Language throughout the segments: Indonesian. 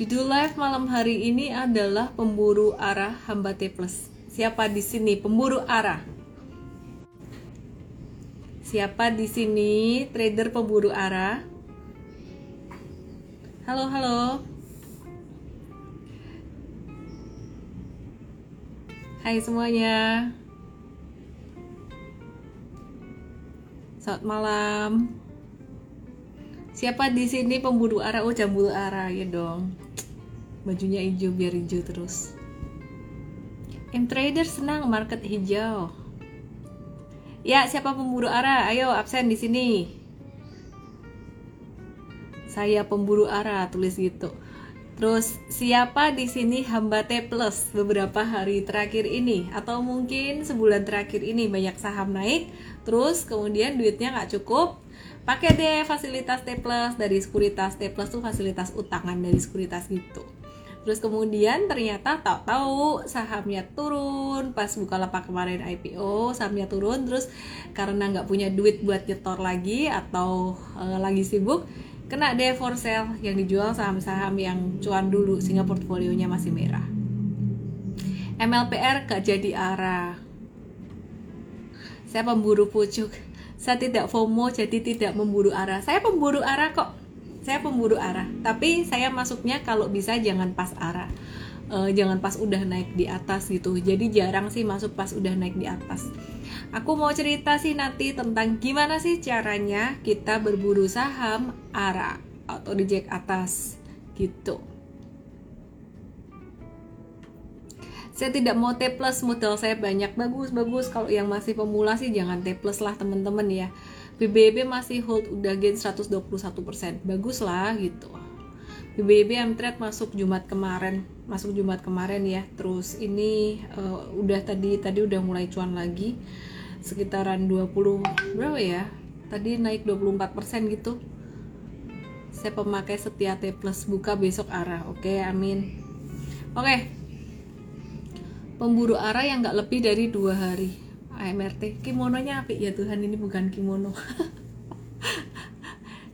Judul live malam hari ini adalah pemburu arah hamba T plus. Siapa di sini pemburu arah? Siapa di sini trader pemburu arah? Halo, halo. Hai semuanya. Selamat malam. Siapa di sini pemburu arah? Oh, jambul arah ya dong. Bajunya hijau biar hijau terus. M trader senang market hijau. Ya, siapa pemburu arah? Ayo absen di sini. Saya pemburu arah, tulis gitu. Terus siapa di sini hamba T plus beberapa hari terakhir ini atau mungkin sebulan terakhir ini banyak saham naik, terus kemudian duitnya nggak cukup, pakai deh fasilitas T plus dari sekuritas T plus tuh fasilitas utangan dari sekuritas gitu. Terus kemudian ternyata tahu-tahu sahamnya turun. Pas buka lapak kemarin IPO sahamnya turun. Terus karena nggak punya duit buat nyetor lagi atau e, lagi sibuk kena deh for sale yang dijual saham-saham yang cuan dulu sehingga portfolionya masih merah. MLPR gak jadi arah. Saya pemburu pucuk. Saya tidak FOMO jadi tidak memburu arah. Saya pemburu arah kok saya pemburu arah tapi saya masuknya kalau bisa jangan pas arah. Uh, jangan pas udah naik di atas gitu. Jadi jarang sih masuk pas udah naik di atas. Aku mau cerita sih nanti tentang gimana sih caranya kita berburu saham ARA atau di jack atas gitu. Saya tidak mau T plus modal saya banyak. Bagus bagus. Kalau yang masih pemula sih jangan T plus lah temen-temen ya. BBB masih hold udah gain 121% bagus lah gitu. BBB Amtrade masuk Jumat kemarin masuk Jumat kemarin ya. Terus ini uh, udah tadi tadi udah mulai cuan lagi. Sekitaran 20 berapa ya? Tadi naik 24% gitu. Saya pemakai setia T plus buka besok arah oke okay, amin. Oke. Okay. pemburu arah yang nggak lebih dari dua hari AMRT kimononya api ya Tuhan ini bukan kimono.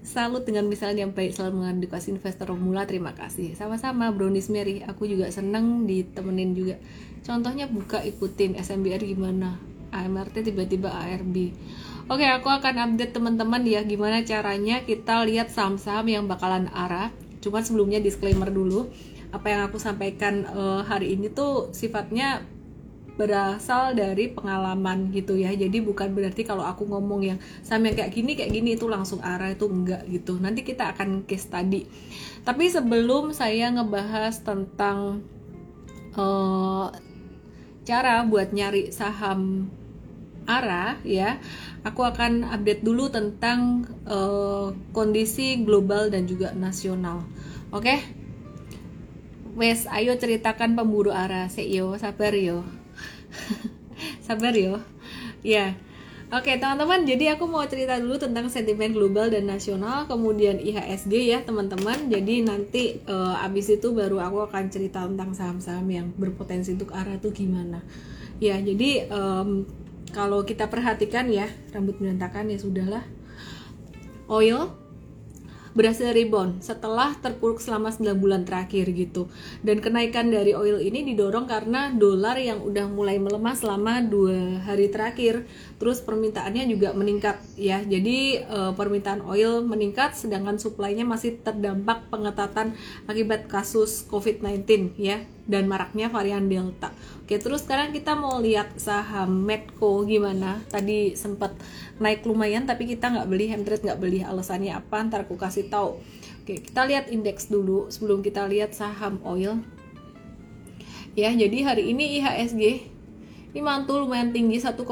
Salut dengan misalnya yang baik selalu mengedukasi investor pemula terima kasih. Sama-sama Brownies Mary aku juga seneng ditemenin juga. Contohnya buka ikutin SMBR gimana? AMRT tiba-tiba ARB Oke, aku akan update teman-teman ya gimana caranya kita lihat saham-saham yang bakalan arah. Cuma sebelumnya disclaimer dulu, apa yang aku sampaikan uh, hari ini tuh sifatnya berasal dari pengalaman gitu ya. Jadi bukan berarti kalau aku ngomong yang saham yang kayak gini kayak gini itu langsung arah itu enggak gitu. Nanti kita akan case tadi. Tapi sebelum saya ngebahas tentang uh, cara buat nyari saham arah ya aku akan update dulu tentang uh, kondisi global dan juga nasional oke okay? wes ayo ceritakan pemburu arah CEO sabar yo sabar yo ya Oke teman-teman, jadi aku mau cerita dulu tentang sentimen global dan nasional, kemudian IHSG ya teman-teman. Jadi nanti uh, abis itu baru aku akan cerita tentang saham-saham yang berpotensi untuk arah tuh gimana. Ya, jadi um, kalau kita perhatikan ya rambut berantakan ya sudahlah oil berhasil rebound setelah terpuruk selama 9 bulan terakhir gitu. Dan kenaikan dari oil ini didorong karena dolar yang udah mulai melemah selama dua hari terakhir. Terus permintaannya juga meningkat ya. Jadi e, permintaan oil meningkat sedangkan suplainya masih terdampak pengetatan akibat kasus COVID-19 ya dan maraknya varian Delta. Oke, terus sekarang kita mau lihat saham Medco gimana. Tadi sempat naik lumayan tapi kita nggak beli, Hemtrade nggak beli. Alasannya apa? Ntar aku kasih tahu. Oke, kita lihat indeks dulu sebelum kita lihat saham oil. Ya, jadi hari ini IHSG ini mantul lumayan tinggi 1,31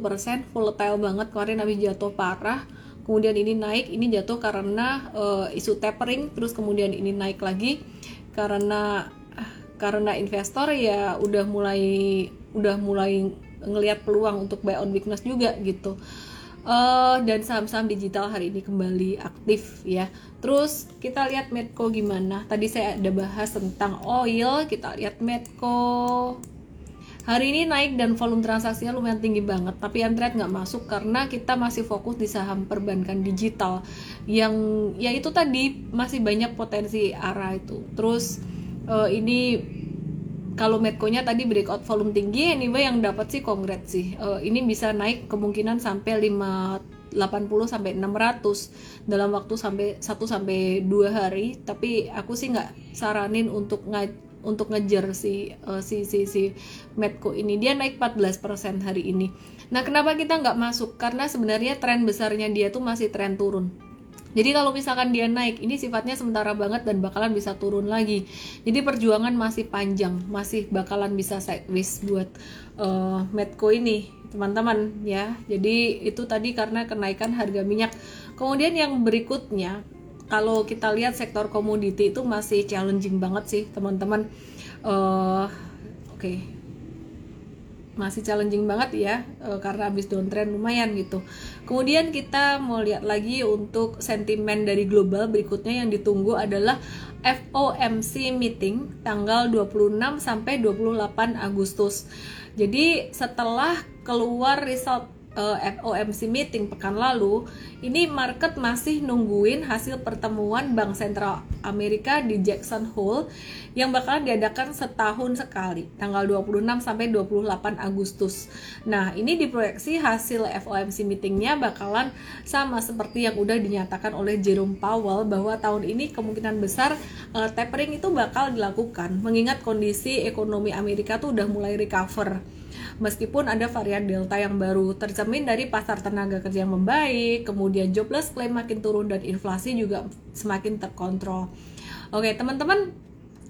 persen, volatile banget kemarin habis jatuh parah. Kemudian ini naik, ini jatuh karena uh, isu tapering, terus kemudian ini naik lagi. Karena karena investor ya udah mulai udah mulai ngelihat peluang untuk buy on weakness juga gitu. Uh, dan saham-saham digital hari ini kembali aktif ya. Terus kita lihat Medco gimana? Tadi saya ada bahas tentang oil kita lihat Medco hari ini naik dan volume transaksinya lumayan tinggi banget tapi trade nggak masuk karena kita masih fokus di saham perbankan digital yang ya itu tadi masih banyak potensi arah itu. Terus uh, ini kalau Medco-nya tadi breakout volume tinggi anyway yang dapat sih congrats sih. Uh, ini bisa naik kemungkinan sampai 5 80 sampai 600 dalam waktu sampai 1 sampai 2 hari. Tapi aku sih nggak saranin untuk untuk ngejar si uh, si si si Medco ini dia naik 14% hari ini. Nah, kenapa kita nggak masuk? Karena sebenarnya tren besarnya dia tuh masih tren turun jadi kalau misalkan dia naik, ini sifatnya sementara banget dan bakalan bisa turun lagi. Jadi perjuangan masih panjang, masih bakalan bisa sideways buat uh, Medco ini, teman-teman ya. Jadi itu tadi karena kenaikan harga minyak. Kemudian yang berikutnya, kalau kita lihat sektor komoditi itu masih challenging banget sih, teman-teman. Uh, Oke, okay masih challenging banget ya e, karena habis downtrend lumayan gitu. Kemudian kita mau lihat lagi untuk sentimen dari global berikutnya yang ditunggu adalah FOMC meeting tanggal 26 sampai 28 Agustus. Jadi setelah keluar result eh, FOMC meeting pekan lalu, ini market masih nungguin hasil pertemuan Bank Sentral Amerika di Jackson Hole yang bakalan diadakan setahun sekali, tanggal 26 sampai 28 Agustus. Nah, ini diproyeksi hasil FOMC meetingnya bakalan sama seperti yang udah dinyatakan oleh Jerome Powell bahwa tahun ini kemungkinan besar uh, tapering itu bakal dilakukan mengingat kondisi ekonomi Amerika tuh udah mulai recover meskipun ada varian delta yang baru tercermin dari pasar tenaga kerja yang membaik, kemudian jobless claim makin turun dan inflasi juga semakin terkontrol. Oke, teman-teman,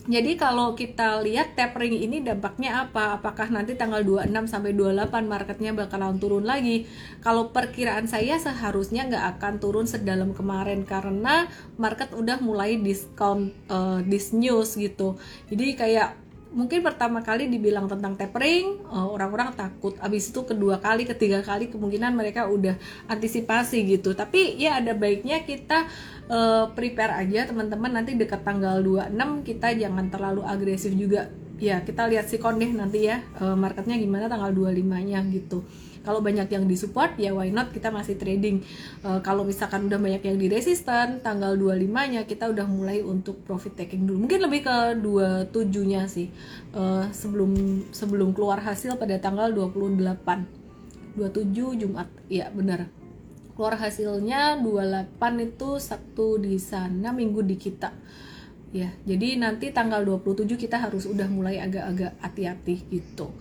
jadi kalau kita lihat tapering ini dampaknya apa? Apakah nanti tanggal 26 sampai 28 marketnya bakalan turun lagi? Kalau perkiraan saya seharusnya nggak akan turun sedalam kemarin karena market udah mulai discount uh, this news gitu. Jadi kayak mungkin pertama kali dibilang tentang tapering uh, orang-orang takut. Abis itu kedua kali ketiga kali kemungkinan mereka udah antisipasi gitu. Tapi ya ada baiknya kita uh, prepare aja teman-teman. Nanti dekat tanggal 26 kita jangan terlalu agresif juga ya kita lihat si deh nanti ya uh, marketnya gimana tanggal 25 nya gitu. Kalau banyak yang disupport ya why not? Kita masih trading. Uh, kalau misalkan udah banyak yang di resisten tanggal 25 nya kita udah mulai untuk profit taking dulu. Mungkin lebih ke 27 nya sih. Uh, sebelum sebelum keluar hasil pada tanggal 28 27 Jumat. Ya benar. Keluar hasilnya 28 itu Sabtu di sana Minggu di kita ya jadi nanti tanggal 27 kita harus udah mulai agak-agak hati-hati gitu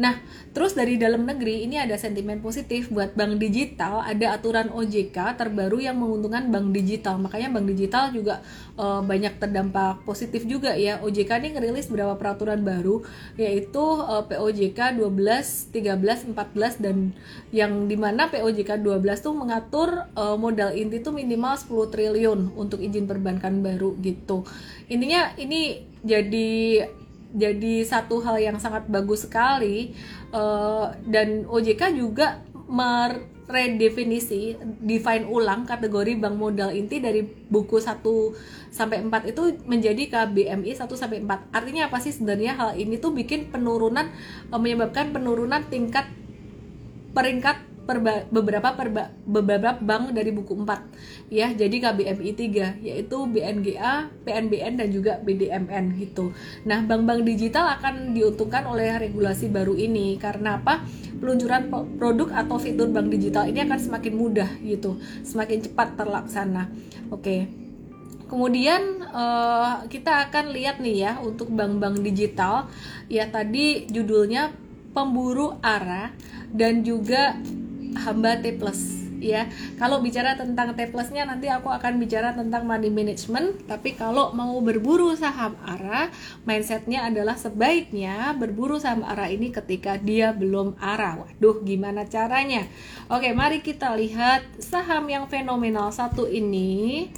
Nah, terus dari dalam negeri ini ada sentimen positif buat bank digital, ada aturan OJK terbaru yang menguntungkan bank digital. Makanya bank digital juga e, banyak terdampak positif juga ya. OJK ini ngerilis beberapa peraturan baru yaitu e, POJK 12, 13, 14 dan yang di mana POJK 12 tuh mengatur e, modal inti tuh minimal 10 triliun untuk izin perbankan baru gitu. Intinya ini jadi jadi satu hal yang sangat bagus sekali uh, dan OJK juga meredefinisi define ulang kategori bank modal inti dari buku 1 sampai 4 itu menjadi KBMI 1 sampai 4. Artinya apa sih sebenarnya hal ini tuh bikin penurunan uh, menyebabkan penurunan tingkat peringkat perba, beberapa perba, beberapa bank dari buku 4 ya jadi KBMI 3 yaitu BNGA, PNBN dan juga BDMN gitu. Nah, bank-bank digital akan diuntungkan oleh regulasi baru ini karena apa? Peluncuran produk atau fitur bank digital ini akan semakin mudah gitu, semakin cepat terlaksana. Oke. Kemudian uh, kita akan lihat nih ya untuk bank-bank digital ya tadi judulnya pemburu arah dan juga hamba T plus ya. Kalau bicara tentang T plusnya nanti aku akan bicara tentang money management. Tapi kalau mau berburu saham arah, mindsetnya adalah sebaiknya berburu saham arah ini ketika dia belum arah. Waduh, gimana caranya? Oke, mari kita lihat saham yang fenomenal satu ini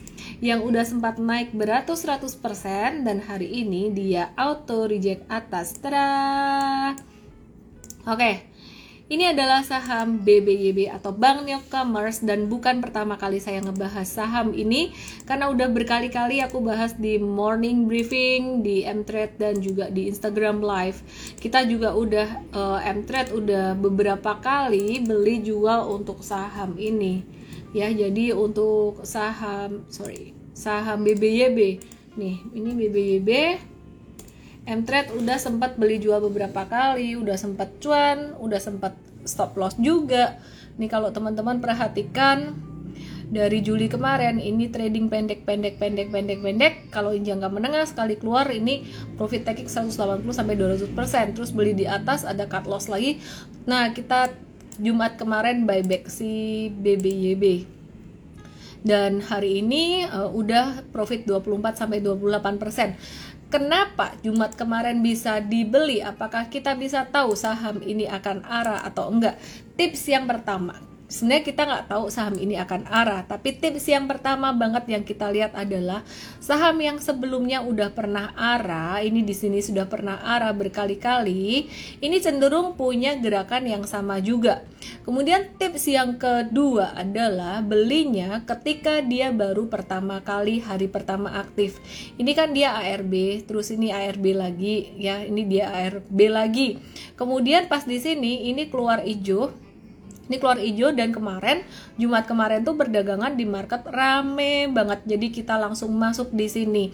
yang udah sempat naik beratus-ratus persen dan hari ini dia auto reject atas. Tada! Oke, Ini adalah saham BBYB atau Bank Newcomers dan bukan pertama kali saya ngebahas saham ini karena udah berkali-kali aku bahas di morning briefing, di Mtrade dan juga di Instagram live. Kita juga udah uh, Mtrade udah beberapa kali beli jual untuk saham ini. Ya, jadi untuk saham sorry, saham BBYB. Nih, ini BBYB Mtrade udah sempat beli jual beberapa kali, udah sempat cuan, udah sempat stop loss juga. Nih kalau teman-teman perhatikan dari Juli kemarin ini trading pendek pendek pendek pendek pendek kalau jangka menengah sekali keluar ini profit taking 180 sampai 200% terus beli di atas ada cut loss lagi. Nah, kita Jumat kemarin buyback si BBYB dan hari ini uh, udah profit 24 sampai 28 persen Kenapa Jumat kemarin bisa dibeli? Apakah kita bisa tahu saham ini akan arah atau enggak? Tips yang pertama, sebenarnya kita nggak tahu saham ini akan arah tapi tips yang pertama banget yang kita lihat adalah saham yang sebelumnya udah pernah arah ini di sini sudah pernah arah berkali-kali ini cenderung punya gerakan yang sama juga. Kemudian tips yang kedua adalah belinya ketika dia baru pertama kali hari pertama aktif. Ini kan dia ARB terus ini ARB lagi ya ini dia ARB lagi. Kemudian pas di sini ini keluar hijau ini keluar hijau dan kemarin Jumat kemarin tuh berdagangan di market rame banget. Jadi kita langsung masuk di sini.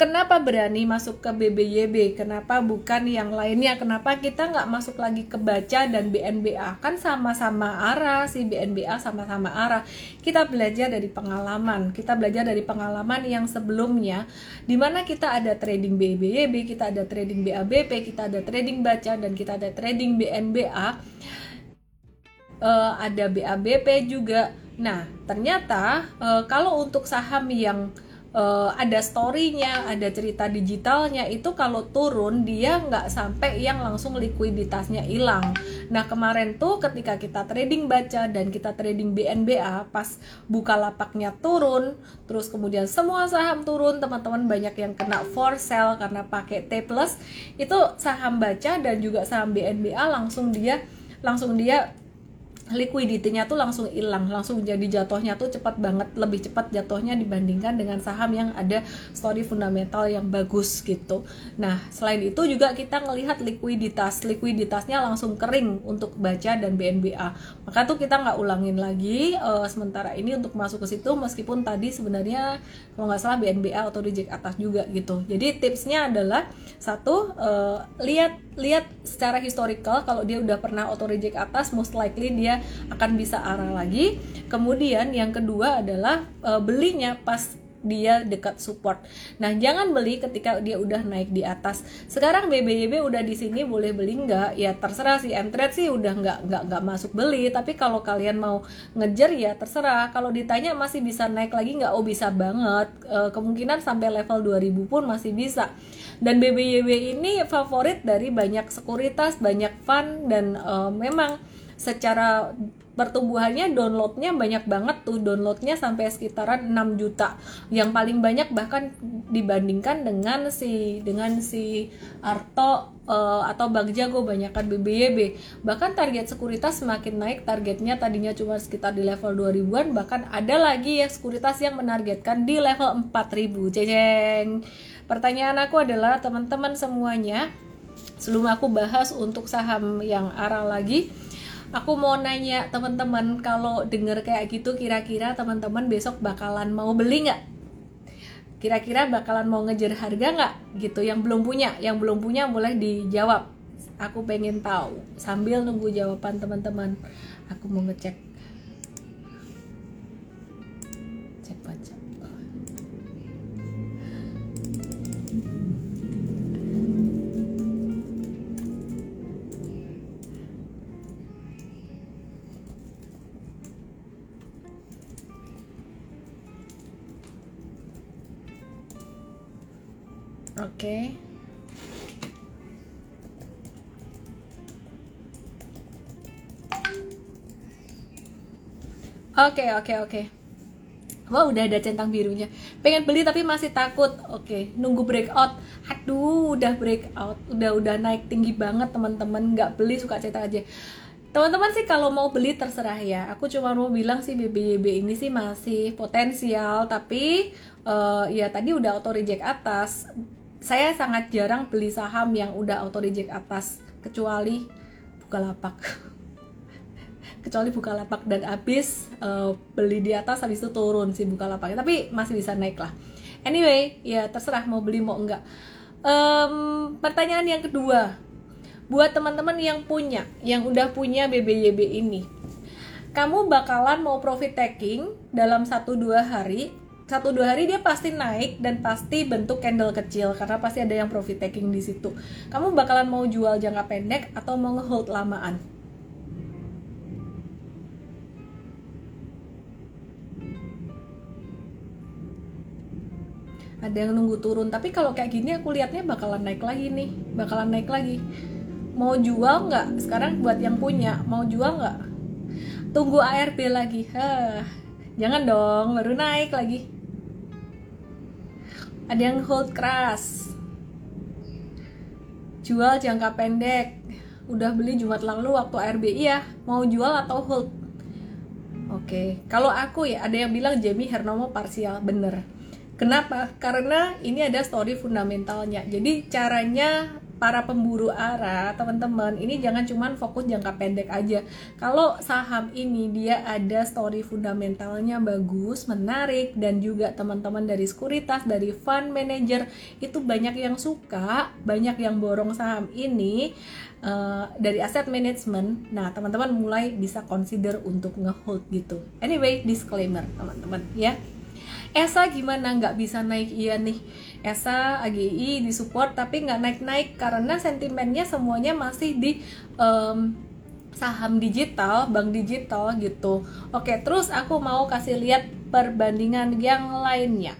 Kenapa berani masuk ke BBYB kenapa bukan yang lainnya? Kenapa kita nggak masuk lagi ke baca dan BNBA kan sama-sama arah si BNBA sama-sama arah. Kita belajar dari pengalaman. Kita belajar dari pengalaman yang sebelumnya di mana kita ada trading BBYB kita ada trading BABP kita ada trading baca dan kita ada trading BNBA uh, ada BABP juga. Nah, ternyata uh, kalau untuk saham yang uh, ada storynya, ada cerita digitalnya itu kalau turun dia nggak sampai yang langsung likuiditasnya hilang. Nah kemarin tuh ketika kita trading baca dan kita trading BNBA pas buka lapaknya turun, terus kemudian semua saham turun, teman-teman banyak yang kena for sale karena pakai T plus itu saham baca dan juga saham BNBA langsung dia langsung dia liquidity-nya tuh langsung hilang, langsung jadi jatuhnya tuh cepat banget, lebih cepat jatuhnya dibandingkan dengan saham yang ada story fundamental yang bagus gitu. Nah, selain itu juga kita ngelihat likuiditas, likuiditasnya langsung kering untuk baca dan BNBA. Maka tuh kita nggak ulangin lagi uh, sementara ini untuk masuk ke situ meskipun tadi sebenarnya kalau nggak salah BNBA atau reject atas juga gitu. Jadi tipsnya adalah satu uh, lihat lihat secara historical kalau dia udah pernah auto reject atas most likely dia akan bisa arah lagi. Kemudian yang kedua adalah e, belinya pas dia dekat support. Nah, jangan beli ketika dia udah naik di atas. Sekarang BBYB udah di sini boleh beli nggak? Ya terserah sih. Mtrade sih udah nggak nggak nggak masuk beli. Tapi kalau kalian mau ngejar ya terserah. Kalau ditanya masih bisa naik lagi nggak? Oh bisa banget. E, kemungkinan sampai level 2000 pun masih bisa dan BBYB ini favorit dari banyak sekuritas banyak fund dan uh, memang secara pertumbuhannya downloadnya banyak banget tuh. Downloadnya sampai sekitaran 6 juta. Yang paling banyak bahkan dibandingkan dengan si dengan si Arto uh, atau Bank Jago banyakkan BBYB bahkan target sekuritas semakin naik. Targetnya tadinya cuma sekitar di level 2000-an bahkan ada lagi ya sekuritas yang menargetkan di level 4000 ceceng. Pertanyaan aku adalah teman-teman semuanya, sebelum aku bahas untuk saham yang arah lagi, aku mau nanya teman-teman kalau denger kayak gitu kira-kira teman-teman besok bakalan mau beli nggak? Kira-kira bakalan mau ngejar harga nggak? Gitu, yang belum punya, yang belum punya boleh dijawab. Aku pengen tahu sambil nunggu jawaban teman-teman. Aku mau ngecek Oke. Oke, oke, oke. Wah, udah ada centang birunya. Pengen beli tapi masih takut. Oke, nunggu breakout. Aduh, udah breakout. Udah udah naik tinggi banget, teman-teman. Nggak beli suka cetak aja. teman-teman sih kalau mau beli terserah ya aku cuma mau bilang sih BBYB ini sih masih potensial tapi uh, ya tadi udah auto reject atas saya sangat jarang beli saham yang udah auto reject atas kecuali Bukalapak. Kecuali Bukalapak. Dan habis uh, beli di atas habis itu turun sih Bukalapak. Tapi masih bisa naik lah. Anyway ya terserah mau beli mau enggak. Um, pertanyaan yang kedua. Buat teman-teman yang punya yang udah punya BBYB ini. Kamu bakalan mau profit taking dalam 1-2 hari satu dua hari dia pasti naik dan pasti bentuk candle kecil karena pasti ada yang profit taking di situ. Kamu bakalan mau jual jangka pendek atau mau ngehold lamaan? Ada yang nunggu turun, tapi kalau kayak gini aku lihatnya bakalan naik lagi nih, bakalan naik lagi. Mau jual nggak? Sekarang buat yang punya mau jual nggak? Tunggu ARB lagi. Hah, jangan dong baru naik lagi ada yang hold keras. Jual jangka pendek. Udah beli Jumat lalu waktu ARB iya mau jual atau hold? Oke kalau aku ya ada yang bilang Jamie Hernomo parsial bener. Kenapa? Karena ini ada story fundamentalnya. Jadi caranya para pemburu arah teman-teman ini jangan cuman fokus jangka pendek aja. Kalau saham ini dia ada story fundamentalnya bagus menarik dan juga teman-teman dari sekuritas dari fund manager itu banyak yang suka banyak yang borong saham ini uh, dari aset management. Nah teman-teman mulai bisa consider untuk ngehold gitu. Anyway disclaimer teman-teman ya. Esa gimana? Nggak bisa naik iya nih ESA, AGI disupport tapi nggak naik-naik karena sentimennya semuanya masih di um, saham digital, bank digital gitu. Oke, terus aku mau kasih lihat perbandingan yang lainnya.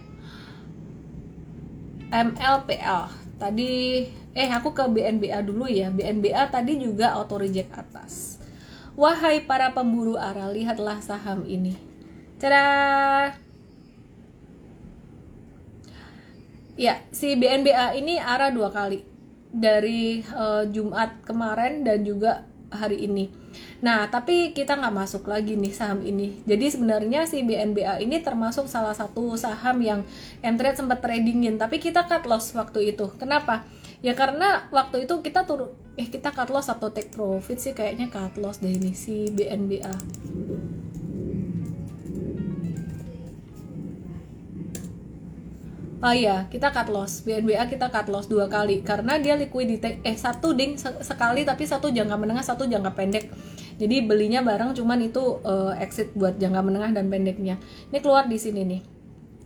MLPL tadi eh aku ke BNBA dulu ya. BNBA tadi juga auto reject atas. Wahai para pemburu arah, lihatlah saham ini. Tada! Ya, si BNBA ini arah dua kali dari uh, Jumat kemarin dan juga hari ini. Nah, tapi kita nggak masuk lagi nih saham ini. Jadi sebenarnya si BNBA ini termasuk salah satu saham yang entret sempat tradingin, tapi kita cut loss waktu itu. Kenapa? Ya karena waktu itu kita turun, eh kita cut loss atau take profit sih kayaknya cut loss deh ini si BNBA. Oh iya, kita cut loss. BNBA kita cut loss dua kali karena dia liquidity eh satu ding sekali tapi satu jangka menengah, satu jangka pendek. Jadi belinya bareng cuman itu uh, exit buat jangka menengah dan pendeknya. Ini keluar di sini nih.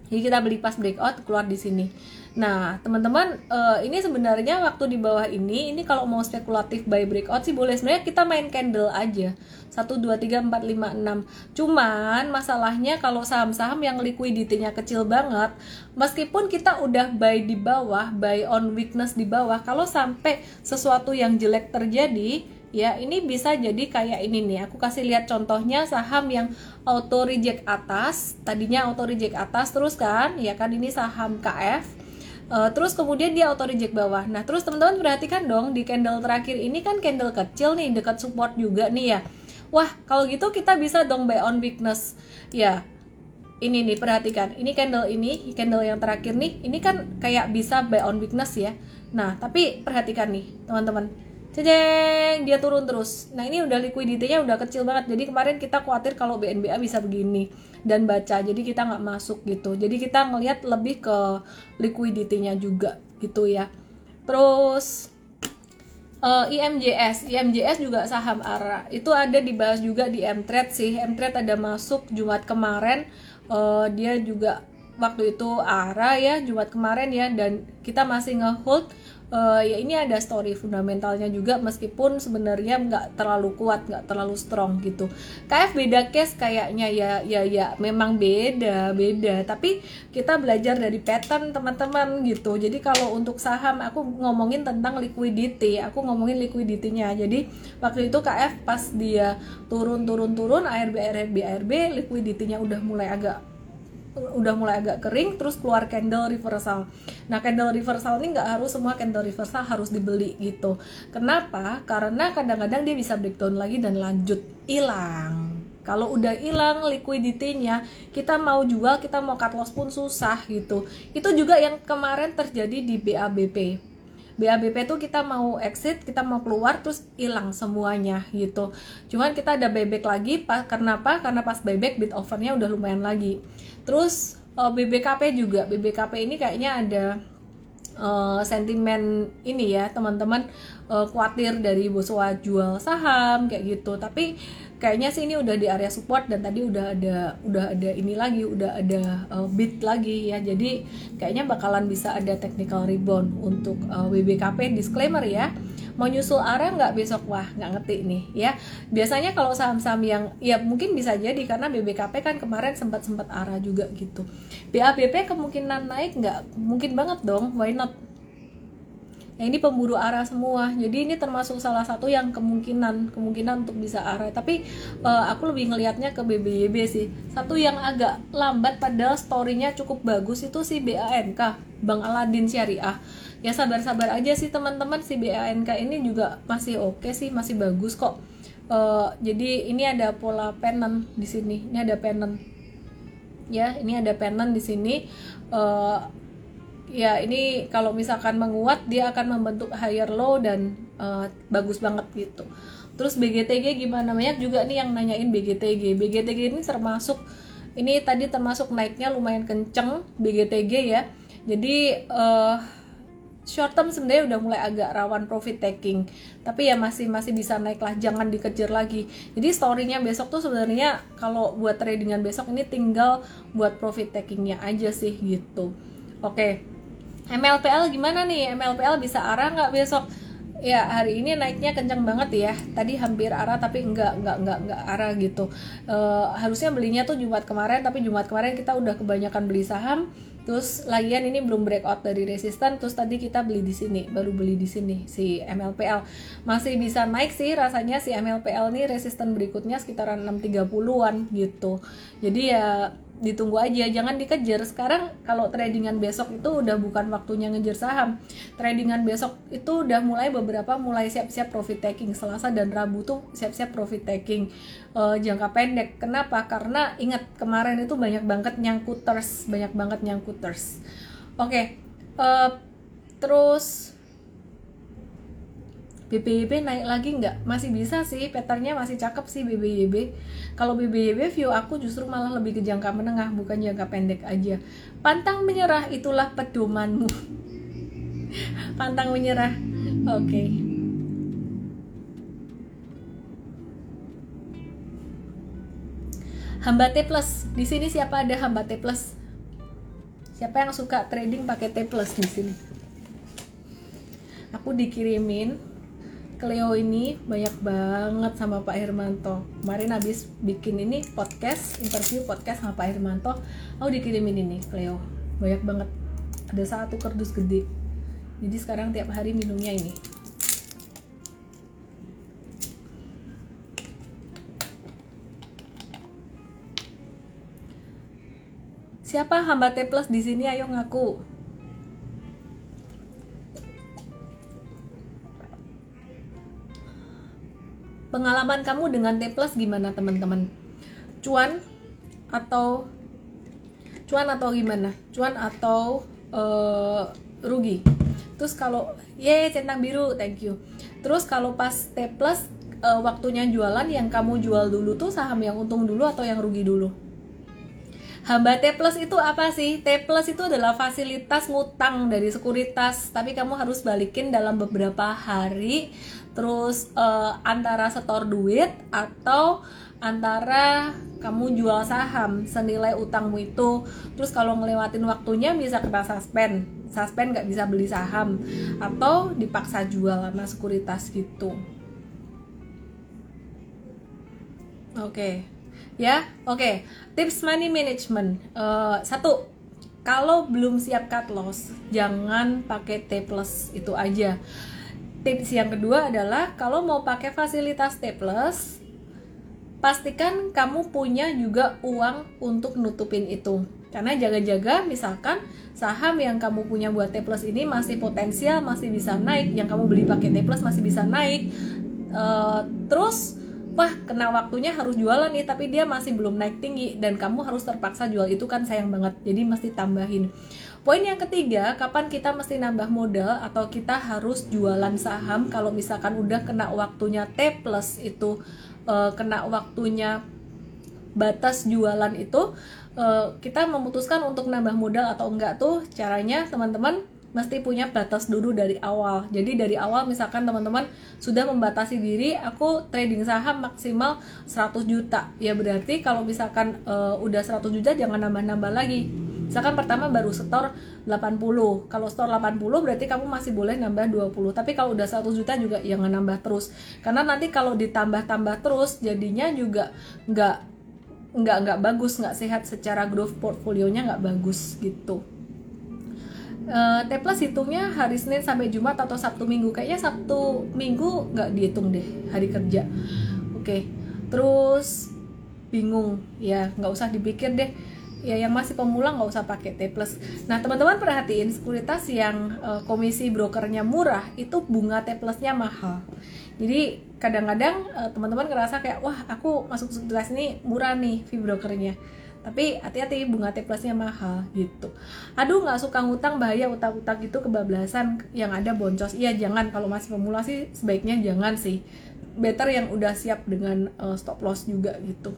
Jadi kita beli pas breakout keluar di sini. Nah, teman-teman, uh, ini sebenarnya waktu di bawah ini, ini kalau mau spekulatif buy breakout sih boleh. Sebenarnya kita main candle aja. 1, 2, 3, 4, 5, 6. Cuman masalahnya kalau saham-saham yang liquidity-nya kecil banget, meskipun kita udah buy di bawah, buy on weakness di bawah, kalau sampai sesuatu yang jelek terjadi, ya ini bisa jadi kayak ini nih aku kasih lihat contohnya saham yang auto reject atas tadinya auto reject atas terus kan ya kan ini saham KF Uh, terus kemudian dia auto reject bawah. Nah, terus teman-teman perhatikan dong di candle terakhir ini kan candle kecil nih dekat support juga nih ya. Wah, kalau gitu kita bisa dong buy on weakness. Ya. Ini nih perhatikan. Ini candle ini, candle yang terakhir nih, ini kan kayak bisa buy on weakness ya. Nah, tapi perhatikan nih, teman-teman Cedeng, dia turun terus. Nah ini udah liquidity-nya udah kecil banget. Jadi kemarin kita khawatir kalau BNBA bisa begini dan baca. Jadi kita nggak masuk gitu. Jadi kita ngelihat lebih ke liquidity-nya juga gitu ya. Terus uh, eh, IMJS, IMJS juga saham ARA. Itu ada dibahas juga di Mtrade sih. Mtrade ada masuk Jumat kemarin. Uh, dia juga waktu itu ARA ya Jumat kemarin ya dan kita masih ngehold uh, ya ini ada story fundamentalnya juga meskipun sebenarnya nggak terlalu kuat nggak terlalu strong gitu. KF beda case kayaknya ya ya ya memang beda beda. Tapi kita belajar dari pattern teman-teman gitu. Jadi kalau untuk saham aku ngomongin tentang liquidity aku ngomongin liquidity-nya. Jadi waktu itu KF pas dia turun turun turun ARB ARB ARB liquidity-nya udah mulai agak udah mulai agak kering terus keluar candle reversal nah candle reversal ini nggak harus semua candle reversal harus dibeli gitu kenapa karena kadang-kadang dia bisa breakdown lagi dan lanjut hilang kalau udah hilang liquidity-nya, kita mau jual, kita mau cut loss pun susah gitu. Itu juga yang kemarin terjadi di BABP. BABP tuh kita mau exit, kita mau keluar terus hilang semuanya gitu. Cuman kita ada buyback lagi, karena apa? Karena pas buyback bid overnya udah lumayan lagi. Terus uh, eh, BBKP juga, BBKP ini kayaknya ada uh, sentimen ini ya teman-teman uh, khawatir dari Boswa jual saham kayak gitu. Tapi kayaknya sih ini udah di area support dan tadi udah ada udah ada ini lagi udah ada uh, bid lagi ya. Jadi kayaknya bakalan bisa ada technical rebound untuk uh, eh, WBKP disclaimer ya mau nyusul area nggak besok? Wah nggak ngerti nih ya. Biasanya kalau saham-saham yang ya mungkin bisa jadi karena BBKP kan kemarin sempat sempat arah juga gitu. BABP kemungkinan naik nggak? Mungkin banget dong why not Nah ini pemburu arah semua. Jadi ini termasuk salah satu yang kemungkinan kemungkinan untuk bisa arah. Tapi uh, aku lebih ngelihatnya ke BBYB sih. Satu yang agak lambat padahal storynya cukup bagus itu si BANK, Bang Aladin Syariah. Ya sabar-sabar aja sih teman-teman si BANK ini juga masih oke okay sih, masih bagus kok. Uh, jadi ini ada pola pennant di sini. Ini ada pennant. Ya, ini ada pennant di sini. Uh, ya ini kalau misalkan menguat dia akan membentuk higher low dan uh, bagus banget gitu. Terus BGTG gimana? Banyak juga nih yang nanyain BGTG BGTG ini termasuk ini tadi termasuk naiknya lumayan kenceng BGTG ya. Jadi uh, short term sebenarnya udah mulai agak rawan profit taking. Tapi ya masih masih bisa naik lah jangan dikejar lagi. Jadi storynya besok tuh sebenarnya kalau buat tradingan besok ini tinggal buat profit takingnya aja sih gitu. Oke. okay. MLPL gimana nih? MLPL bisa arah nggak besok? Ya hari ini naiknya kencang banget ya. Tadi hampir arah tapi enggak enggak enggak enggak arah gitu. E, harusnya belinya tuh Jumat kemarin tapi Jumat kemarin kita udah kebanyakan beli saham. Terus lagian ini belum breakout dari resisten terus tadi kita beli di sini baru beli di sini si MLPL masih bisa naik sih rasanya si MLPL nih resisten berikutnya sekitaran 630-an gitu. Jadi ya ditunggu aja jangan dikejar. Sekarang kalau tradingan besok itu udah bukan waktunya ngejar saham. Tradingan besok itu udah mulai beberapa mulai siap-siap profit taking. Selasa dan Rabu tuh siap-siap profit taking. Uh, jangka pendek. Kenapa? Karena ingat kemarin itu banyak banget nyangkuters banyak banget nyangkuters oke okay, uh, eh, terus BBYB naik lagi nggak? Masih bisa sih, patternnya masih cakep sih BBYB. Kalau BBYB view aku justru malah lebih ke jangka menengah, bukan jangka pendek aja. Pantang menyerah, itulah pedomanmu. Pantang menyerah. Oke. Okay. Hamba T plus. Di sini siapa ada hamba T plus? Siapa yang suka trading pakai T plus di sini? Aku dikirimin Cleo ini banyak banget sama Pak Hermanto. Kemarin habis bikin ini podcast interview podcast sama Pak Hermanto aku dikirimin ini Cleo. Banyak banget. Ada satu kardus gede. Jadi sekarang tiap hari minumnya ini. Siapa hamba T plus di sini? Ayo ngaku pengalaman kamu dengan T plus gimana teman-teman? Cuan atau cuan atau gimana? Cuan atau uh, rugi? Terus kalau ye centang biru thank you. Terus kalau pas T plus uh, waktunya jualan yang kamu jual dulu tuh saham yang untung dulu atau yang rugi dulu Hamba T plus itu apa sih? T plus itu adalah fasilitas ngutang dari sekuritas, tapi kamu harus balikin dalam beberapa hari. Terus uh, antara setor duit atau antara kamu jual saham senilai utangmu itu. Terus kalau ngelewatin waktunya bisa kena suspend. Suspend nggak bisa beli saham. Atau dipaksa jual sama sekuritas gitu. Oke. okay. Ya oke. Okay. tips money management. Uh, satu kalau belum siap cut loss jangan pakai T plus itu aja. Tips yang kedua adalah kalau mau pakai fasilitas T plus pastikan kamu punya juga uang untuk nutupin itu. Karena jaga-jaga misalkan saham yang kamu punya buat T plus ini masih potensial masih bisa naik. Yang kamu beli pakai T plus masih bisa naik. Uh, terus wah kena waktunya harus jualan nih tapi dia masih belum naik tinggi dan kamu harus terpaksa jual. Itu kan sayang banget. Jadi mesti tambahin. Poin yang ketiga kapan kita mesti nambah modal atau kita harus jualan saham? Kalau misalkan udah kena waktunya T plus itu uh, kena waktunya batas jualan itu uh, kita memutuskan untuk nambah modal atau enggak tuh caranya teman-teman mesti punya batas dulu dari awal. Jadi dari awal misalkan teman-teman sudah membatasi diri, aku trading saham maksimal 100 juta. Ya berarti kalau misalkan uh, udah 100 juta jangan nambah-nambah lagi. Misalkan pertama baru setor 80. Kalau setor 80 berarti kamu masih boleh nambah 20. Tapi kalau udah 100 juta juga jangan nambah terus. Karena nanti kalau ditambah-tambah terus jadinya juga nggak nggak nggak bagus nggak sehat secara growth portfolionya nggak bagus gitu uh, T plus hitungnya hari Senin sampai Jumat atau Sabtu Minggu. Kayaknya Sabtu Minggu nggak dihitung deh hari kerja. Oke terus bingung. Ya nggak usah dipikir deh. Ya yang masih pemula nggak usah pakai T plus. Nah teman-teman perhatiin sekuritas yang uh, komisi brokernya murah itu bunga T plusnya mahal. Jadi kadang-kadang uh, teman-teman ngerasa kayak wah aku masuk sekuritas ini murah nih fee brokernya tapi hati-hati bunga T plusnya mahal gitu. Aduh nggak suka ngutang bahaya utang-utang gitu kebablasan yang ada boncos. Iya jangan. Kalau masih pemula sih sebaiknya jangan sih. Better yang udah siap dengan uh, stop loss juga gitu.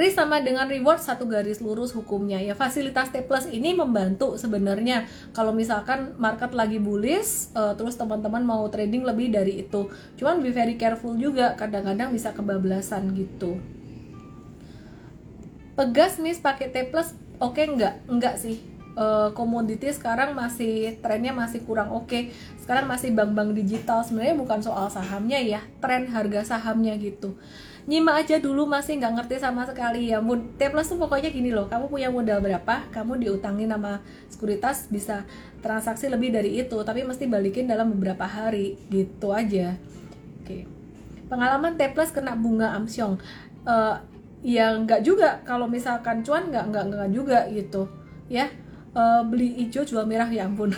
Risk sama dengan reward satu garis lurus hukumnya. Ya fasilitas T plus ini membantu sebenarnya. Kalau misalkan market lagi bullish uh, terus teman-teman mau trading lebih dari itu. Cuman be very careful juga kadang-kadang bisa kebablasan gitu pegas nih pakai T plus oke okay, enggak enggak sih. Uh, komoditi sekarang masih trennya masih kurang oke. Okay. sekarang masih bank-bank digital. Sebenarnya bukan soal sahamnya ya tren harga sahamnya gitu. Nyimak aja dulu masih nggak ngerti sama sekali. Ya T plus tuh pokoknya gini loh kamu punya modal berapa kamu diutangi nama sekuritas bisa transaksi lebih dari itu. Tapi mesti balikin dalam beberapa hari. Gitu aja. Oke. Pengalaman T plus kena bunga amsyong. Uh, ya nggak juga. Kalau misalkan cuan nggak nggak nggak juga gitu. Ya uh, beli hijau jual merah ya ampun.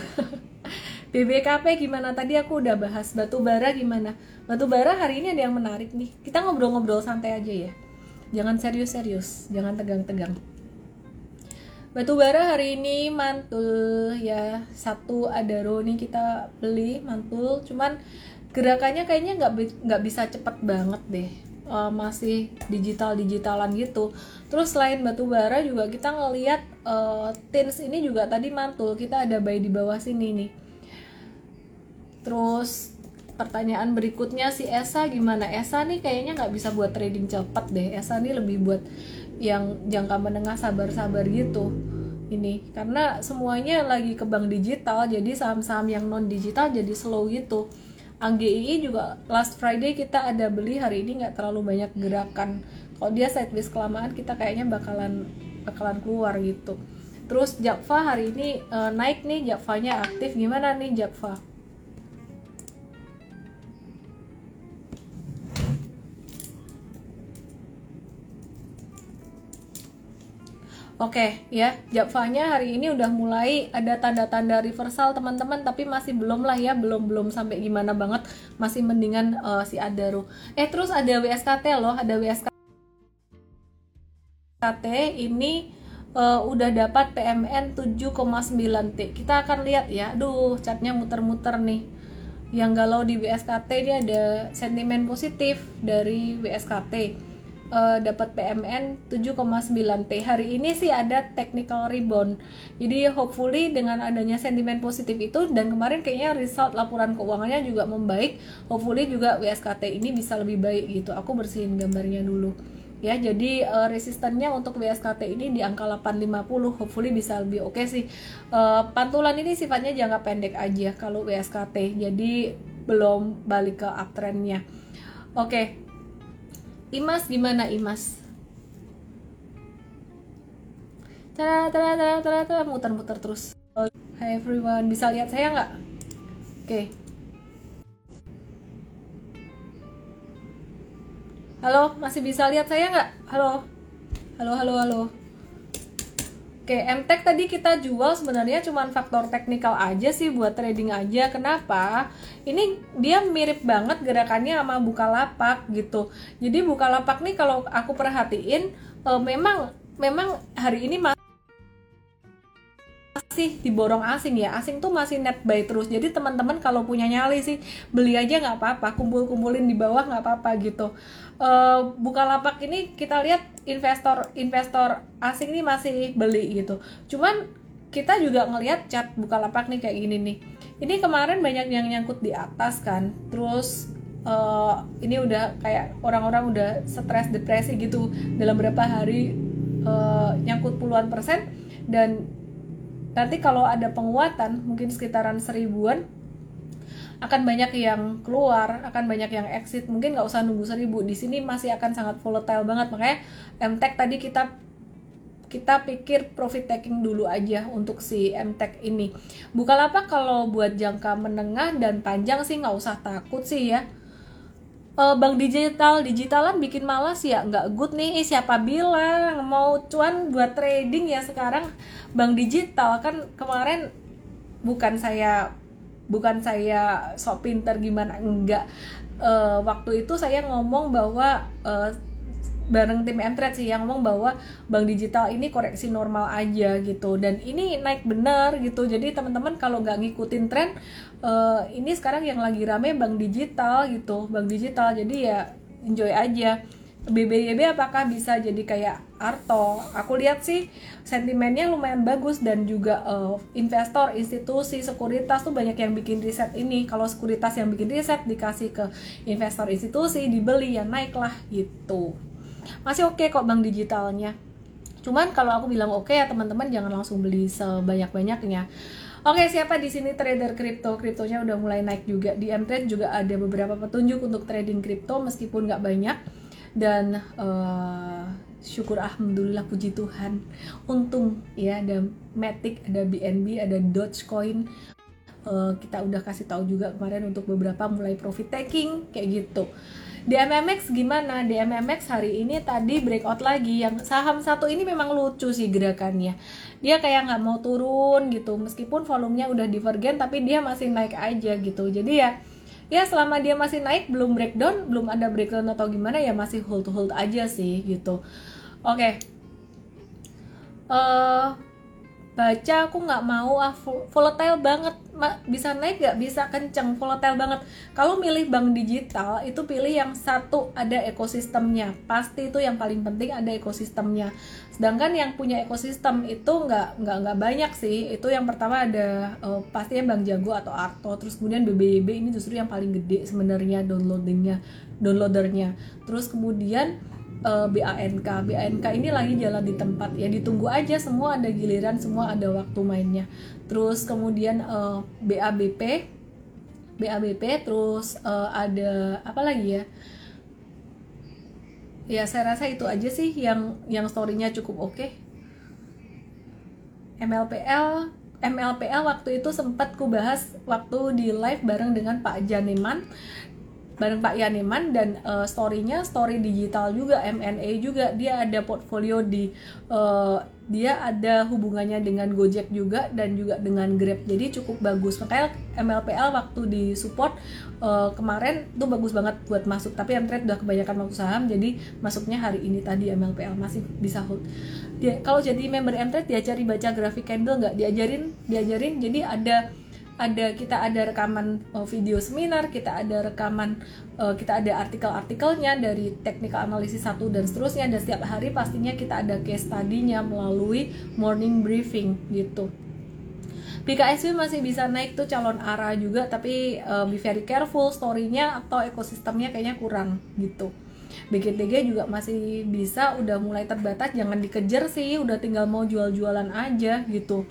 BBKP gimana? Tadi aku udah bahas batu bara gimana. Batu bara hari ini ada yang menarik nih. Kita ngobrol-ngobrol santai aja ya. Jangan serius-serius. Jangan tegang-tegang. Batu bara hari ini mantul ya. Satu adaro nih kita beli mantul. Cuman gerakannya kayaknya nggak nggak bisa cepet banget deh uh, masih digital digitalan gitu. Terus selain batu bara juga kita ngelihat uh, tins ini juga tadi mantul. Kita ada buy di bawah sini nih. Terus pertanyaan berikutnya si Esa gimana? Esa nih kayaknya nggak bisa buat trading cepat deh. Esa nih lebih buat yang jangka menengah sabar-sabar gitu. Ini karena semuanya lagi ke bank digital jadi saham-saham yang non digital jadi slow gitu AGII juga last Friday kita ada beli hari ini nggak terlalu banyak gerakan. Kalau dia sideways kelamaan kita kayaknya bakalan bakalan keluar gitu. Terus Java hari ini uh, naik nih Javanya aktif. Gimana nih Java Oke ya, Japvanya hari ini udah mulai ada tanda-tanda reversal teman-teman, tapi masih belum lah ya, belum belum sampai gimana banget, masih mendingan uh, si Adaro. Eh terus ada WSKT loh, ada WSKT ini uh, udah dapat PMN 7,9T. Kita akan lihat ya, aduh catnya muter-muter nih. Yang galau di WSKT ini ada sentimen positif dari WSKT uh, dapat PMN 7,9 T. Hari ini sih ada technical rebound. Jadi hopefully dengan adanya sentimen positif itu dan kemarin kayaknya result laporan keuangannya juga membaik. Hopefully juga WSKT ini bisa lebih baik gitu. Aku bersihin gambarnya dulu. Ya, jadi uh, resistennya untuk WSKT ini di angka 850, hopefully bisa lebih oke okay sih. Uh, pantulan ini sifatnya jangka pendek aja kalau WSKT. Jadi belum balik ke uptrendnya. Oke, okay, Imas gimana Imas? Tara tara tara tara tara muter-muter terus. Oh, hi everyone, bisa lihat saya nggak? Oke. Halo, masih bisa lihat saya nggak? Halo, halo, halo, halo. Oke, MTEK tadi kita jual sebenarnya cuma faktor teknikal aja sih buat trading aja. Kenapa? Ini dia mirip banget gerakannya sama Bukalapak gitu. Jadi Bukalapak nih kalau aku perhatiin uh, memang memang hari ini masih diborong asing ya. Asing tuh masih net buy terus. Jadi teman-teman kalau punya nyali sih beli aja nggak apa-apa. Kumpul-kumpulin di bawah nggak apa-apa gitu. Uh, Bukalapak ini kita lihat investor investor asing ini masih beli gitu. Cuman kita juga ngelihat cat Bukalapak nih kayak gini nih. Ini kemarin banyak yang nyangkut di atas kan. Terus uh, ini udah kayak orang-orang udah stres depresi gitu. Dalam berapa hari uh, nyangkut puluhan persen. Dan nanti kalau ada penguatan mungkin sekitaran seribuan akan banyak yang keluar, akan banyak yang exit. Mungkin nggak usah nunggu seribu. Di sini masih akan sangat volatile banget. Makanya MTEK tadi kita kita pikir profit taking dulu aja untuk si MTEK ini. Bukalapak kalau buat jangka menengah dan panjang sih nggak usah takut sih ya uh, bank digital digitalan bikin malas ya? Nggak good nih siapa bilang? Mau cuan buat trading ya sekarang bank digital. Kan kemarin bukan saya bukan saya sok pinter gimana enggak. Uh, waktu itu saya ngomong bahwa uh, bareng tim Mtrade sih yang ngomong bahwa bank digital ini koreksi normal aja gitu. Dan ini naik bener gitu. Jadi teman-teman kalau nggak ngikutin tren uh, ini sekarang yang lagi rame bank digital gitu bank digital. Jadi ya enjoy aja. BBYB apakah bisa jadi kayak Arto? Aku lihat sih sentimennya lumayan bagus dan juga uh, investor, institusi, sekuritas tuh banyak yang bikin riset ini. Kalau sekuritas yang bikin riset dikasih ke investor institusi, dibeli ya naiklah gitu masih oke okay kok bank digitalnya cuman kalau aku bilang oke okay, ya teman-teman jangan langsung beli sebanyak-banyaknya Oke, okay, siapa di sini trader kripto? Kriptonya udah mulai naik juga. Di Mtrade juga ada beberapa petunjuk untuk trading kripto meskipun nggak banyak. Dan uh, syukur alhamdulillah puji Tuhan. Untung ya ada Matic, ada BNB, ada Dogecoin. Uh, kita udah kasih tahu juga kemarin untuk beberapa mulai profit taking kayak gitu. Di MMX gimana? Di MMX hari ini tadi breakout lagi yang saham satu ini memang lucu sih gerakannya. Dia kayak nggak mau turun gitu, meskipun volumenya udah divergen tapi dia masih naik aja gitu. Jadi ya ya selama dia masih naik belum breakdown, belum ada breakdown atau gimana ya masih hold hold aja sih gitu. Oke. Okay. Uh, eh, baca aku nggak mau ah volatile banget. Bisa naik nggak? Bisa kenceng volatile banget. Kalau milih bank digital itu pilih yang satu ada ekosistemnya. Pasti itu yang paling penting ada ekosistemnya. Sedangkan yang punya ekosistem itu nggak nggak nggak banyak sih. Itu yang pertama ada uh, pastinya bank jago atau arto. Terus kemudian BBYB ini justru yang paling gede sebenarnya downloadingnya downloadernya. Terus kemudian uh, eh, BANK. BANK ini lagi jalan di tempat ya ditunggu aja semua ada giliran semua ada waktu mainnya. Terus kemudian uh, eh, BABP BABP terus uh, ada apa lagi ya? Ya saya rasa itu aja sih yang yang storynya cukup oke. Okay. MLPL MLPL waktu itu sempat ku bahas waktu di live bareng dengan Pak Janeman bareng Pak Yaneman dan uh, storynya story digital juga M&A juga. Dia ada portfolio di uh, dia ada hubungannya dengan Gojek juga dan juga dengan Grab. Jadi cukup bagus. Makanya MLPL waktu di support uh, kemarin tuh bagus banget buat masuk. Tapi yang trade udah kebanyakan waktu saham jadi masuknya hari ini tadi MLPL masih bisa hold. Dia kalau jadi member M-Trade diajari baca grafik candle nggak? Diajarin diajarin. Jadi ada ada kita ada rekaman uh, video seminar, kita ada rekaman uh, kita ada artikel-artikelnya dari technical analysis satu dan seterusnya dan setiap hari pastinya kita ada case study-nya melalui morning briefing gitu. BKSW masih bisa naik tuh calon arah juga tapi uh, be very careful story-nya atau ekosistemnya kayaknya kurang gitu. BGTG juga masih bisa udah mulai terbatas jangan dikejar sih udah tinggal mau jual-jualan aja gitu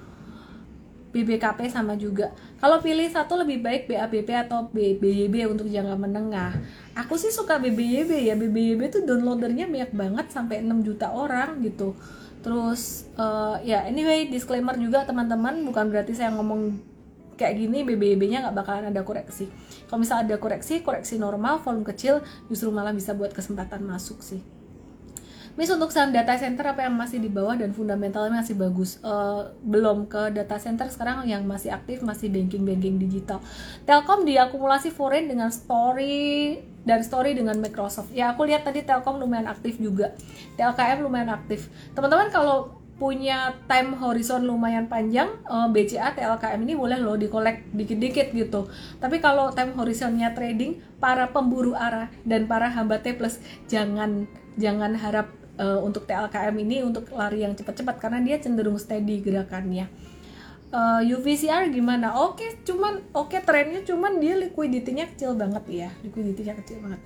BBKP sama juga. Kalau pilih satu lebih baik BABP atau BBYB untuk jangka menengah. Aku sih suka BBYB ya. BBYB tuh downloadernya banyak banget sampai 6 juta orang gitu. Terus uh, ya anyway disclaimer juga teman-teman bukan berarti saya ngomong kayak gini BBYB-nya nggak bakalan ada koreksi. Kalau misal ada koreksi, koreksi normal, volume kecil justru malah bisa buat kesempatan masuk sih. Miss untuk saham data center apa yang masih di bawah dan fundamentalnya masih bagus? Uh, belum ke data center sekarang yang masih aktif masih banking banking digital. Telkom diakumulasi foreign dengan story dan story dengan Microsoft. Ya aku lihat tadi Telkom lumayan aktif juga. TLKM lumayan aktif. Teman-teman kalau punya time horizon lumayan panjang eh, BCA TLKM ini boleh loh dikolek dikit-dikit gitu. Tapi kalau time horizonnya trading para pemburu arah dan para hamba T plus jangan jangan harap uh, untuk TLKM ini untuk lari yang cepat-cepat karena dia cenderung steady gerakannya. Uh, eh, UVCR gimana? Oke, okay, cuman oke okay, trennya cuman dia liquidity-nya kecil banget ya. Liquidity-nya kecil banget.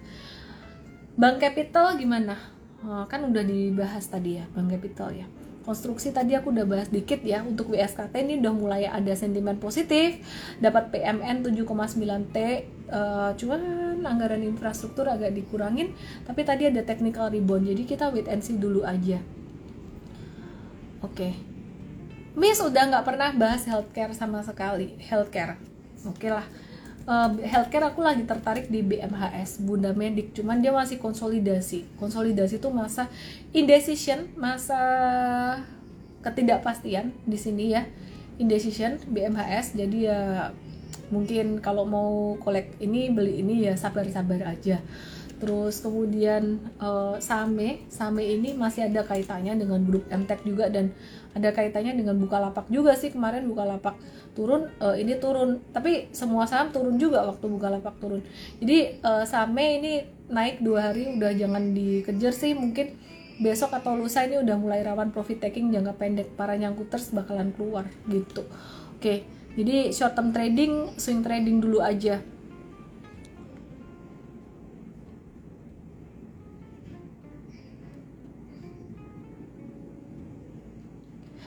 Bank Capital gimana? Uh, kan udah dibahas tadi ya, Bank Capital ya konstruksi tadi aku udah bahas dikit ya untuk WSKT ini udah mulai ada sentimen positif dapat PMN 7,9T uh, cuman anggaran infrastruktur agak dikurangin tapi tadi ada technical rebound jadi kita wait and see dulu aja. Oke. Okay. Miss udah nggak pernah bahas healthcare sama sekali healthcare. Oke okay lah uh, healthcare aku lagi tertarik di BMHS Bunda Medik. Cuman dia masih konsolidasi. Konsolidasi itu masa indecision masa ketidakpastian di sini ya. Indecision BMHS jadi ya mungkin kalau mau kolek ini beli ini ya sabar-sabar aja terus kemudian uh, Same. Same ini masih ada kaitannya dengan grup MTech juga dan ada kaitannya dengan Bukalapak juga sih. Kemarin Bukalapak turun uh, ini turun. Tapi semua saham turun juga waktu Bukalapak turun. Jadi uh, Same ini naik dua hari udah jangan dikejar sih. Mungkin besok atau lusa ini udah mulai rawan profit taking jangka pendek. Para nyangkuters bakalan keluar gitu. Oke jadi short term trading swing trading dulu aja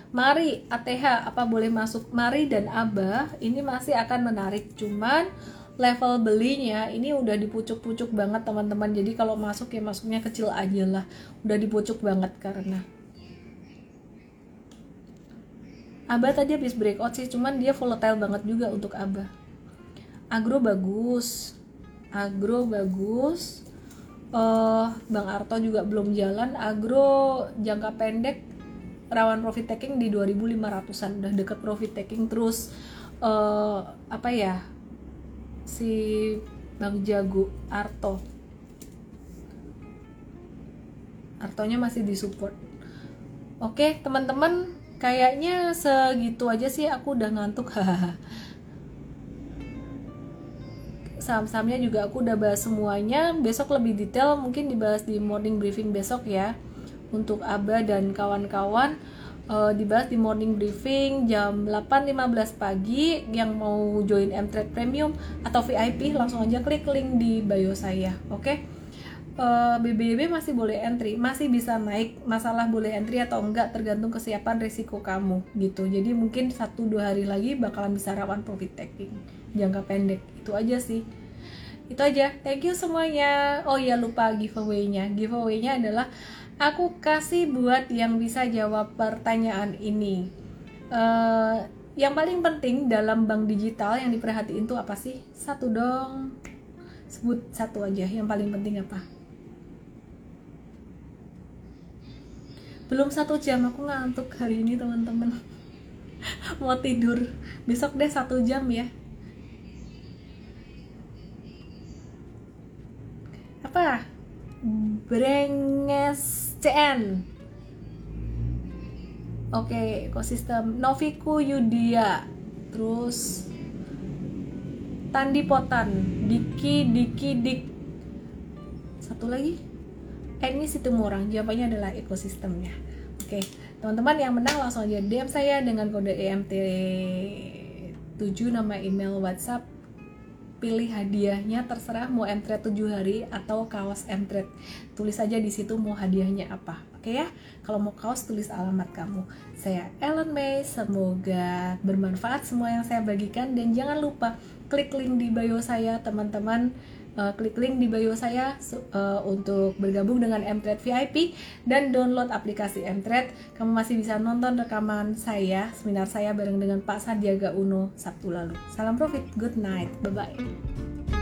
Mari ATH apa boleh masuk? Mari dan Abah ini masih akan menarik. Cuman level belinya ini udah dipucuk-pucuk banget teman-teman. Jadi kalau masuk ya masuknya kecil aja lah. Udah dipucuk banget karena. Abah tadi habis breakout sih cuman dia volatile banget juga untuk Abah. Agro bagus. Agro bagus. Uh, Bang Arto juga belum jalan. Agro jangka pendek rawan profit taking di 2500-an udah deket profit taking. Terus uh, apa ya si Bang Jago Arto. Artonya masih disupport. Oke teman-teman kayaknya segitu aja sih. Aku udah ngantuk. Saham-sahamnya juga aku udah bahas semuanya. Besok lebih detail mungkin dibahas di morning briefing besok ya untuk Aba dan kawan-kawan uh, dibahas di morning briefing jam 8.15 pagi. Yang mau join M-Trade Premium atau VIP langsung aja klik link di bio saya oke? Okay? uh, eh, BBB masih boleh entry masih bisa naik masalah boleh entry atau enggak tergantung kesiapan risiko kamu gitu. Jadi mungkin satu dua hari lagi bakalan bisa rawan profit taking jangka pendek itu aja sih. Itu aja thank you semuanya. Oh ya lupa giveaway-nya. Giveaway-nya adalah aku kasih buat yang bisa jawab pertanyaan ini. Uh, yang paling penting dalam bank digital yang diperhatiin tuh apa sih? Satu dong. Sebut satu aja. Yang paling penting apa? Belum satu jam aku ngantuk hari ini teman-teman. Mau tidur. Besok deh satu jam ya. Apa? Brenges CN oke okay, ekosistem. Noviku Yudia. Terus Tandi Potan. Diki Diki Dik. Satu lagi? Ini situ orang jawabannya adalah ekosistemnya. Oke okay. teman-teman yang menang langsung aja DM saya dengan kode EMT 7 nama email WhatsApp pilih hadiahnya terserah mau entret 7 hari atau kaos entret. Tulis aja di situ mau hadiahnya apa oke ya? Kalau mau kaos tulis alamat kamu. Saya Ellen May semoga bermanfaat semua yang saya bagikan dan jangan lupa klik link di bio saya teman-teman uh, klik link di bio saya uh, untuk bergabung dengan Mtrade VIP dan download aplikasi Mtrade. Kamu masih bisa nonton rekaman saya, seminar saya bareng dengan Pak Sandiaga Uno Sabtu lalu. Salam profit, good night, bye bye.